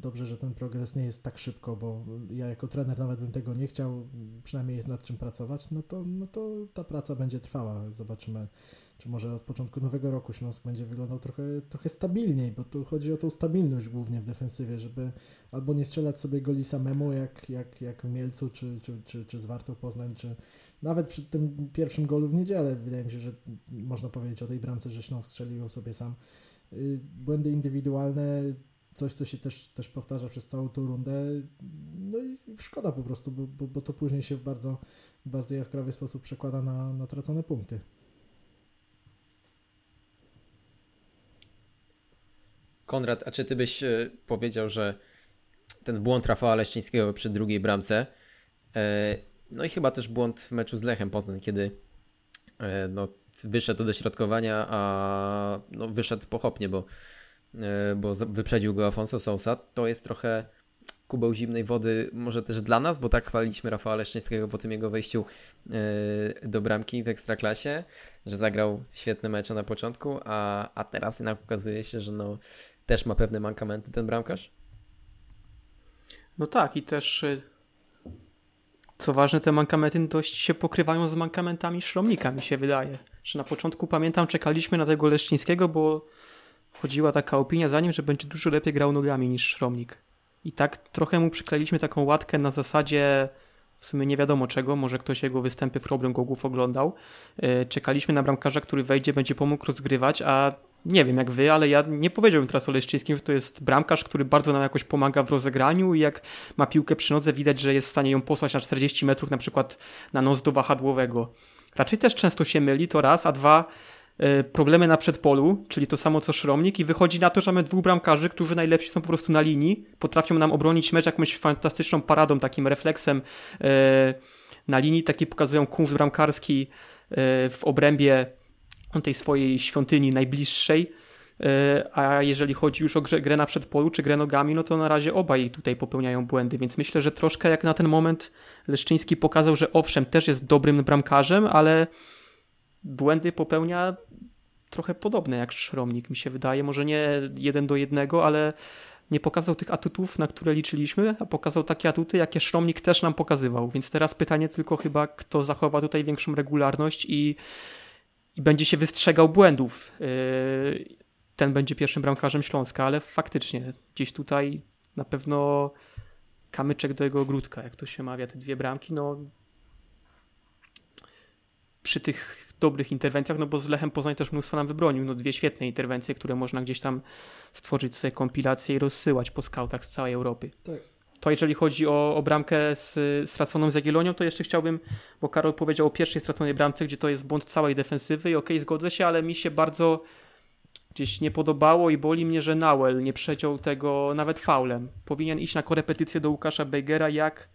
dobrze, że ten progres nie jest tak szybko, bo ja jako trener nawet bym tego nie chciał, przynajmniej jest nad czym pracować, no to, no to ta praca będzie trwała. Zobaczymy, czy może od początku nowego roku Śląsk będzie wyglądał trochę, trochę stabilniej, bo tu chodzi o tą stabilność głównie w defensywie, żeby albo nie strzelać sobie goli samemu, jak, jak, jak w Mielcu, czy, czy, czy, czy z Wartą Poznań, czy nawet przy tym pierwszym golu w niedzielę, wydaje mi się, że można powiedzieć o tej bramce, że Śląsk strzelił sobie sam. Y, błędy indywidualne, coś, co się też, też powtarza przez całą tą rundę, no i szkoda po prostu, bo, bo, bo to później się w bardzo, bardzo jaskrawy sposób przekłada na, na tracone punkty. Konrad, a czy ty byś e, powiedział, że ten błąd Rafała Leszczyńskiego przy drugiej bramce, e, no i chyba też błąd w meczu z Lechem Poznań, kiedy e, no, wyszedł do środkowania, a no, wyszedł pochopnie, bo, bo wyprzedził go Afonso Sousa, to jest trochę kubeł zimnej wody może też dla nas, bo tak chwaliliśmy Rafała Leszczyńskiego po tym jego wejściu do bramki w Ekstraklasie, że zagrał świetne mecze na początku, a, a teraz jednak okazuje się, że no, też ma pewne mankamenty ten bramkarz? No tak i też co ważne, te mankamenty dość się pokrywają z mankamentami Szromnika, mi się wydaje. Że na początku, pamiętam, czekaliśmy na tego Leszczyńskiego, bo chodziła taka opinia za nim, że będzie dużo lepiej grał nogami niż Szromnik. I tak trochę mu przykleiliśmy taką łatkę na zasadzie w sumie nie wiadomo czego, może ktoś jego występy w Problem Gogów oglądał. Y, czekaliśmy na bramkarza, który wejdzie, będzie pomógł rozgrywać, a nie wiem jak wy, ale ja nie powiedziałbym teraz o Leszczyńskim, że to jest bramkarz, który bardzo nam jakoś pomaga w rozegraniu i jak ma piłkę przy nodze, widać, że jest w stanie ją posłać na 40 metrów, na przykład na nos do wahadłowego. Raczej też często się myli, to raz, a dwa, e, problemy na przedpolu, czyli to samo co Szromnik i wychodzi na to, że mamy dwóch bramkarzy, którzy najlepsi są po prostu na linii, potrafią nam obronić mecz jakąś fantastyczną paradą, takim refleksem e, na linii, taki pokazują kunszt bramkarski w obrębie tej swojej świątyni najbliższej. E, a jeżeli chodzi już o grę, grę na przedpolu czy grę nogami, no to na razie obaj tutaj popełniają błędy, więc myślę, że troszkę jak na ten moment Leszczyński pokazał, że owszem, też jest dobrym bramkarzem, ale błędy popełnia trochę podobne jak Szromnik, mi się wydaje. Może nie jeden do jednego, ale nie pokazał tych atutów, na które liczyliśmy, a pokazał takie atuty, jakie Szromnik też nam pokazywał. Więc teraz pytanie tylko chyba, kto zachowa tutaj większą regularność i i będzie się wystrzegał błędów. Yy, ten będzie pierwszym bramkarzem Śląska, ale faktycznie gdzieś tutaj na pewno kamyczek do jego ogródka, jak to się mawia, te dwie bramki, no przy tych dobrych interwencjach, no bo z Lechem Poznań też mnóstwo nam wybronił, no dwie świetne interwencje, które można gdzieś tam stworzyć sobie kompilację i rozsyłać po skautach z całej Europy. Tak. To jeżeli chodzi o, o bramkę z, straconą z Jagiellonią, to jeszcze chciałbym, bo Karol powiedział o pierwszej straconej bramce, gdzie to jest błąd całej defensywy i okej, okay, zgodzę się, ale mi się bardzo gdzieś nie podobało i boli mnie, że Nauel nie przeciął tego nawet faulem. Powinien iść na korepetycję do Łukasza Beigera, jak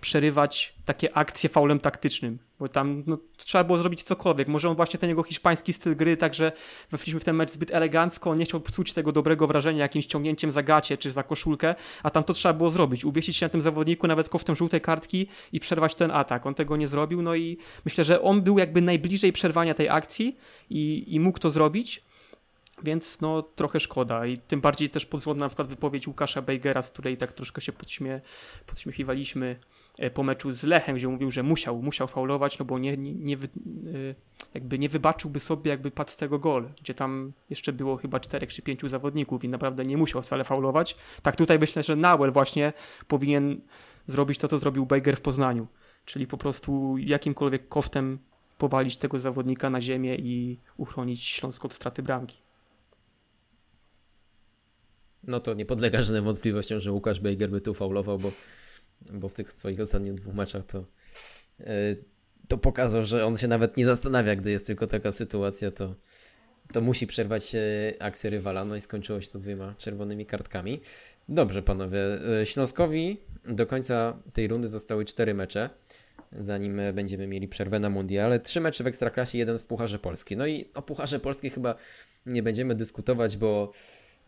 przerywać takie akcje faulem taktycznym, bo tam no, trzeba było zrobić cokolwiek. Może on właśnie ten jego hiszpański styl gry, także weszliśmy w ten mecz zbyt elegancko, nie chciał psuć tego dobrego wrażenia jakimś ciągnięciem za gacie czy za koszulkę, a tam to trzeba było zrobić, uwieścić się na tym zawodniku nawet kosztem żółtej kartki i przerwać ten atak. On tego nie zrobił, no i myślę, że on był jakby najbliżej przerwania tej akcji i, i mógł to zrobić, więc no trochę szkoda i tym bardziej też pozwolna na przykład wypowiedź Łukasza Beigera, z której tak troszkę się podśmie, podśmiechiwaliśmy E, po meczu z Lechem, gdzie mówił, że musiał, musiał faulować, no bo nie, nie, nie, e, jakby nie wybaczyłby sobie, jakby padł z tego gol, gdzie tam jeszcze było chyba czterech czy pięciu zawodników i naprawdę nie musiał wcale faulować. Tak tutaj myślę, że Nauel właśnie powinien zrobić to, co zrobił Bejger w Poznaniu, czyli po prostu jakimkolwiek kosztem powalić tego zawodnika na ziemię i uchronić Śląsk od straty bramki. No to nie podlega żadnym wątpliwościom, że Łukasz Bejger by tu faulował, bo bo w tych swoich ostatnich dwóch meczach to, e, to pokazał, że on się nawet nie zastanawia, gdy jest tylko taka sytuacja, to, to musi przerwać e, akcję rywala, no i skończyło się to dwiema czerwonymi kartkami. Dobrze, panowie. E, Śląskowi do końca tej rundy zostały cztery mecze, zanim będziemy mieli przerwę na mundial. Trzy mecze w Ekstraklasie, jeden w Pucharze Polski. No i o Pucharze Polski chyba nie będziemy dyskutować, bo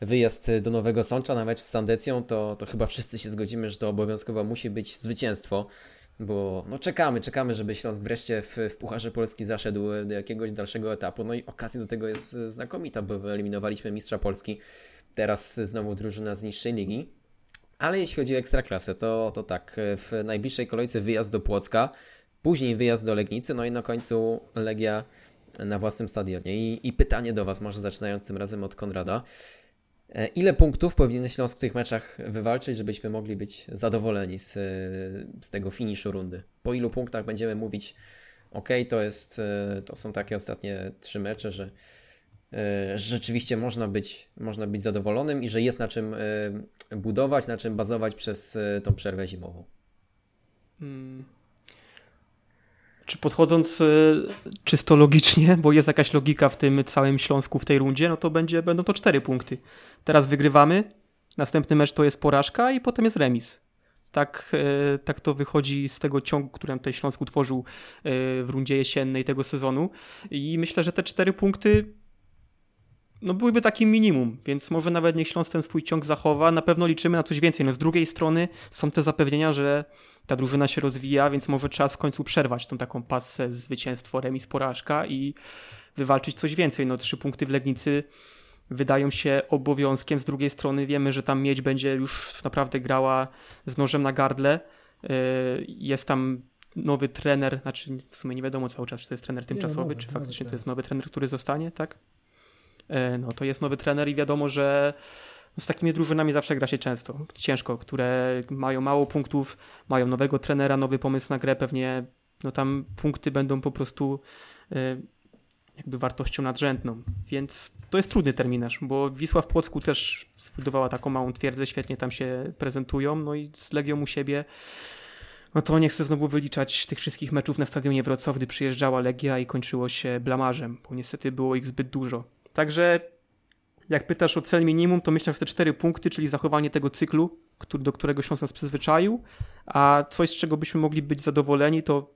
wyjazd do Nowego Sącza na mecz z Sandecją, to, to chyba wszyscy się zgodzimy, że to obowiązkowo musi być zwycięstwo, bo no czekamy, czekamy, żeby Śląsk wreszcie w, w Pucharze Polski zaszedł do jakiegoś dalszego etapu. No i okazja do tego jest znakomita, bo wyeliminowaliśmy mistrza Polski, teraz znowu drużyna z niższej ligi. Ale jeśli chodzi o ekstraklasę, to, to tak, w najbliższej kolejce wyjazd do Płocka, później wyjazd do Legnicy, no i na końcu Legia na własnym stadionie. I, I pytanie do Was, może zaczynając tym razem od Konrada. E, ile punktów powinien Śląsk w tych meczach wywalczyć, żebyśmy mogli być zadowoleni z, z tego finiszu rundy? Po ilu punktach będziemy mówić, ok, to, jest, e, to są takie ostatnie trzy mecze, że, e, rzeczywiście można być, można być zadowolonym i że jest na czym budować, na czym bazować przez tą przerwę zimową. Hmm. Czy podchodząc y, czysto logicznie, bo jest jakaś logika w tym całym Śląsku w tej rundzie, no to będzie, będą to cztery punkty. Teraz wygrywamy, następny mecz to jest porażka i potem jest remis. Tak, y, tak to wychodzi z tego ciągu, który tutaj Śląsk utworzył y, w rundzie jesiennej tego sezonu. I myślę, że te cztery punkty no byłyby takim minimum, więc może nawet niech Śląsk ten swój ciąg zachowa. Na pewno liczymy na coś więcej. No z drugiej strony są te zapewnienia, że ta drużyna się rozwija, więc może czas w końcu przerwać tą taką pasę zwycięstwo, remis, porażka i wywalczyć coś więcej. No trzy punkty w Legnicy wydają się obowiązkiem. Z drugiej strony wiemy, że tam miedź będzie już naprawdę grała z nożem na gardle. Yy, jest tam nowy trener, znaczy w sumie nie wiadomo cały czas, czy to jest trener tymczasowy, nie, nowy, czy faktycznie to jest nowy trener, który zostanie, tak? Yy, no to jest nowy trener i wiadomo, że z takimi drużynami zawsze gra się często, ciężko, które mają mało punktów, mają nowego trenera, nowy pomysł na grę, pewnie no tam punkty będą po prostu y, jakby wartością nadrzędną. Więc to jest trudny terminarz, bo Wisła w Płocku też zbudowała taką małą twierdzę, świetnie tam się prezentują, no i z Legią u siebie no to nie chcę znowu wyliczać tych wszystkich meczów na stadionie Wrocław, gdy przyjeżdżała Legia i kończyło się blamarzem, bo niestety było ich zbyt dużo. Także jak pytasz o cel minimum, to myślę, że te cztery punkty, czyli zachowanie tego cyklu, który, do którego się nas przyzwyczaił, a coś, z czego byśmy mogli być zadowoleni, to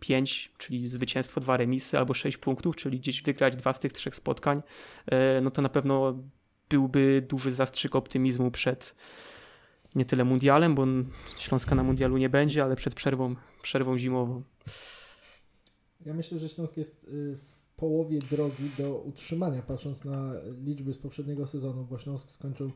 5, czyli zwycięstwo, dwa remisy, albo 6 punktów, czyli gdzieś wygrać dwa z tych trzech spotkań, e, no to na pewno byłby duży zastrzyk optymizmu przed nie tyle mundialem, bo Śląska na mundialu nie będzie, ale przed przerwą, przerwą zimową. Ja myślę, że Śląsk jest y, w połowie drogi do utrzymania, patrząc na liczby z poprzedniego sezonu, bo Śląsk skończył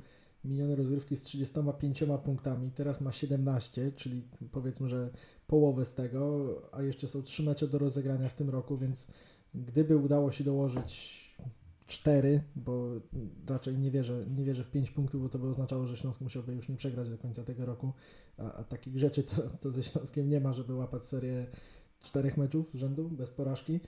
minione rozgrywki z 35 punktami, teraz ma 17, czyli powiedzmy, że połowę z tego, a jeszcze są 3 mecze do rozegrania w tym roku, więc gdyby udało się dołożyć 4, bo raczej nie wierzę, nie wierzę w 5 punktów, bo to by oznaczało, że Śląsk musiałby już nie przegrać do końca tego roku, a, a takich rzeczy to, to ze Śląskiem nie ma, żeby łapać serię czterech meczów z rzędu bez porażki,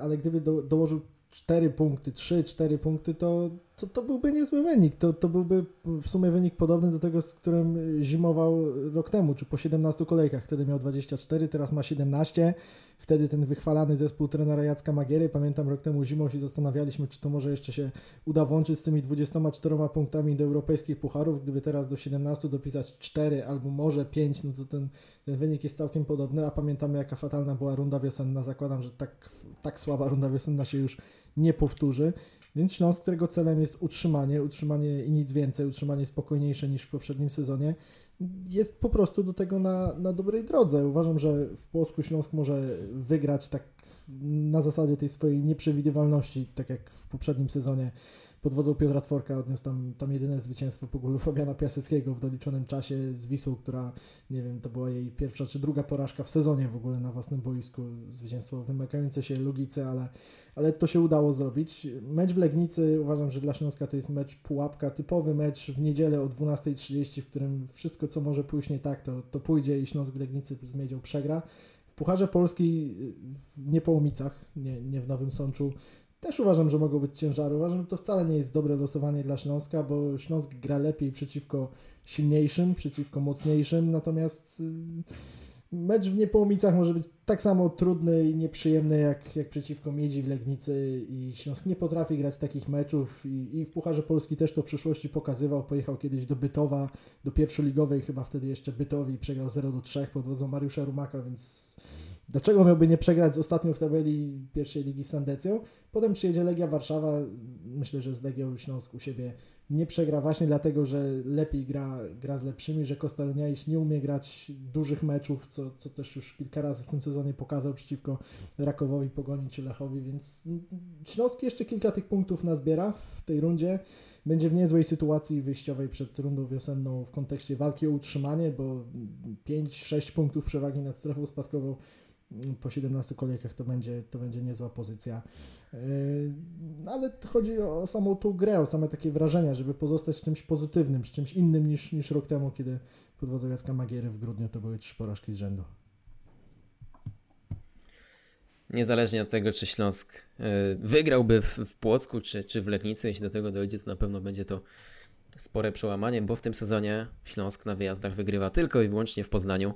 ale gdyby do, dołożył 4 punkty, 3-4 punkty, to, to, to byłby niezły wynik. To, to byłby w sumie wynik podobny do tego, z którym zimował rok temu, czy po 17 kolejkach. Wtedy miał 24, teraz ma 17. Wtedy ten wychwalany zespół trenera Jacka Magiery, pamiętam rok temu zimą się zastanawialiśmy, czy to może jeszcze się uda włączyć z tymi 24 punktami do europejskich pucharów. Gdyby teraz do 17 dopisać 4 albo może 5, no to ten, ten wynik jest całkiem podobny, a pamiętamy jaka fatalna była runda wiosenna. Zakładam, że tak, tak słaba runda wiosenna się już nie powtórzy. Więc Śląsk, którego celem jest utrzymanie, utrzymanie i nic więcej, utrzymanie spokojniejsze niż w poprzednim sezonie, jest po prostu do tego na, na dobrej drodze. Uważam, że w Polsku Śląsk może wygrać tak na zasadzie tej swojej nieprzewidywalności, tak jak w poprzednim sezonie pod wodzą Piotra Tworka odniósł tam, tam jedyne zwycięstwo po gólu Fabiana Piaseckiego w doliczonym czasie z Wisłą, która, nie wiem, to była jej pierwsza czy druga porażka w sezonie w ogóle na własnym boisku. Zwycięstwo wymykające się logice, ale, ale to się udało zrobić. Mecz w Legnicy uważam, że dla Śląska to jest mecz pułapka, typowy mecz w niedzielę o 12.30, w którym wszystko, co może pójść nie tak, to, to pójdzie i Śląsk w Legnicy z Miedzią przegra. W Pucharze Polski nie po Łomicach, nie, nie w Nowym Sączu, też uważam, że mogą być ciężary. Uważam, że to wcale nie jest dobre losowanie dla Śląska, bo Śląsk gra lepiej przeciwko silniejszym, przeciwko mocniejszym, natomiast y, mecz w Niepołomicach może być tak samo trudny i nieprzyjemny jak, jak przeciwko Miedzi w Legnicy i Śląsk nie potrafi grać takich meczów i, i w Pucharze Polski też to w przyszłości pokazywał. Pojechał kiedyś do Bytowa, do pierwszoligowej chyba wtedy jeszcze Bytowi przegrał 0 do 3 pod wodzą Mariusza Rumaka, więc Dlaczego miałby nie przegrać z ostatnią w tabeli pierwszej ligi z Sandecją? Potem przyjedzie Legia Warszawa. Myślę, że z Legią Śląsk u siebie nie przegra właśnie dlatego, że lepiej gra, gra z lepszymi, że Kostaloniais nie umie grać dużych meczów, co, co też już kilka razy w tym sezonie pokazał przeciwko Rakowowi, Pogoni czy Lechowi, więc Śląsk jeszcze kilka tych punktów nazbiera w tej rundzie. Będzie w niezłej sytuacji wyjściowej przed rundą wiosenną w kontekście walki o utrzymanie, bo 5-6 punktów przewagi nad strefą spadkową po 17 kolejkach to będzie, to będzie niezła pozycja. Yy, ale chodzi o samą tą grę, o same takie wrażenia, żeby pozostać czymś pozytywnym, czymś innym niż, niż rok temu, kiedy pod wodzą Jacka Magiery w grudniu to były trzy porażki z rzędu. Niezależnie od tego, czy Śląsk yy, wygrałby w, w Płocku, czy, czy w Legnicy, jeśli do tego dojdzie, to na pewno będzie to spore przełamanie, bo w tym sezonie Śląsk na wyjazdach wygrywa tylko i wyłącznie w Poznaniu.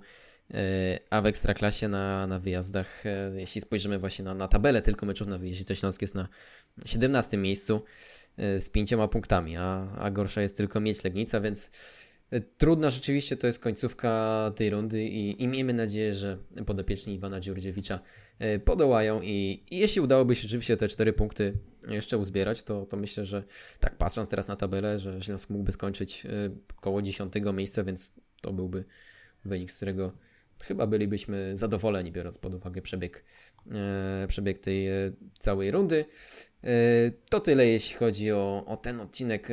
E, a w Ekstraklasie na, na wyjazdach, e, jeśli spojrzymy właśnie na, na tabelę tylko meczów na wyjeździe, to Śląsk jest na 17 miejscu e, z pięcioma punktami, a, a gorsza jest tylko mieć Legnica, więc trudna rzeczywiście to jest końcówka tej rundy i, i miejmy nadzieję, że podopieczni Iwana Dziurdziewicza podołają i, i jeśli udałoby się rzeczywiście te cztery punkty jeszcze uzbierać, to, to myślę, że tak patrząc teraz na tabelę, że Śląsk mógłby skończyć koło 10 miejsca, więc to byłby wynik, z którego chyba bylibyśmy zadowoleni, biorąc pod uwagę przebieg, e, przebieg tej e, całej rundy. E, to tyle, jeśli chodzi o, o ten odcinek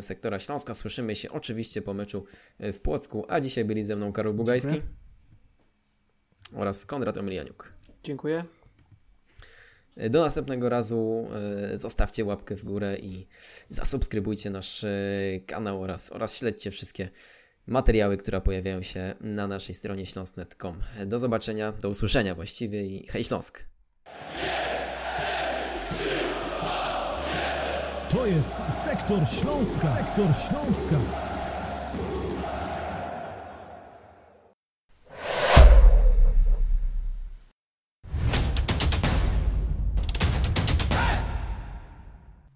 sektora Śląska. Słyszymy się oczywiście po meczu w Płocku, a dzisiaj byli ze mną Karol Bugajski Dziękuję. oraz Konrad Emilianiuk. Dziękuję. Do następnego razu zostawcie łapkę w górę i zasubskrybujcie nasz kanał oraz, oraz śledźcie wszystkie materiały, które pojawiają się na naszej stronie śląsk.net.com. Do zobaczenia, do usłyszenia właściwie i hej Śląsk! To jest Sektor Śląska. Sektor Śląska.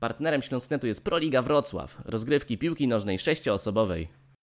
Partnerem Śląsknetu jest Proliga Wrocław, rozgrywki piłki nożnej sześcioosobowej.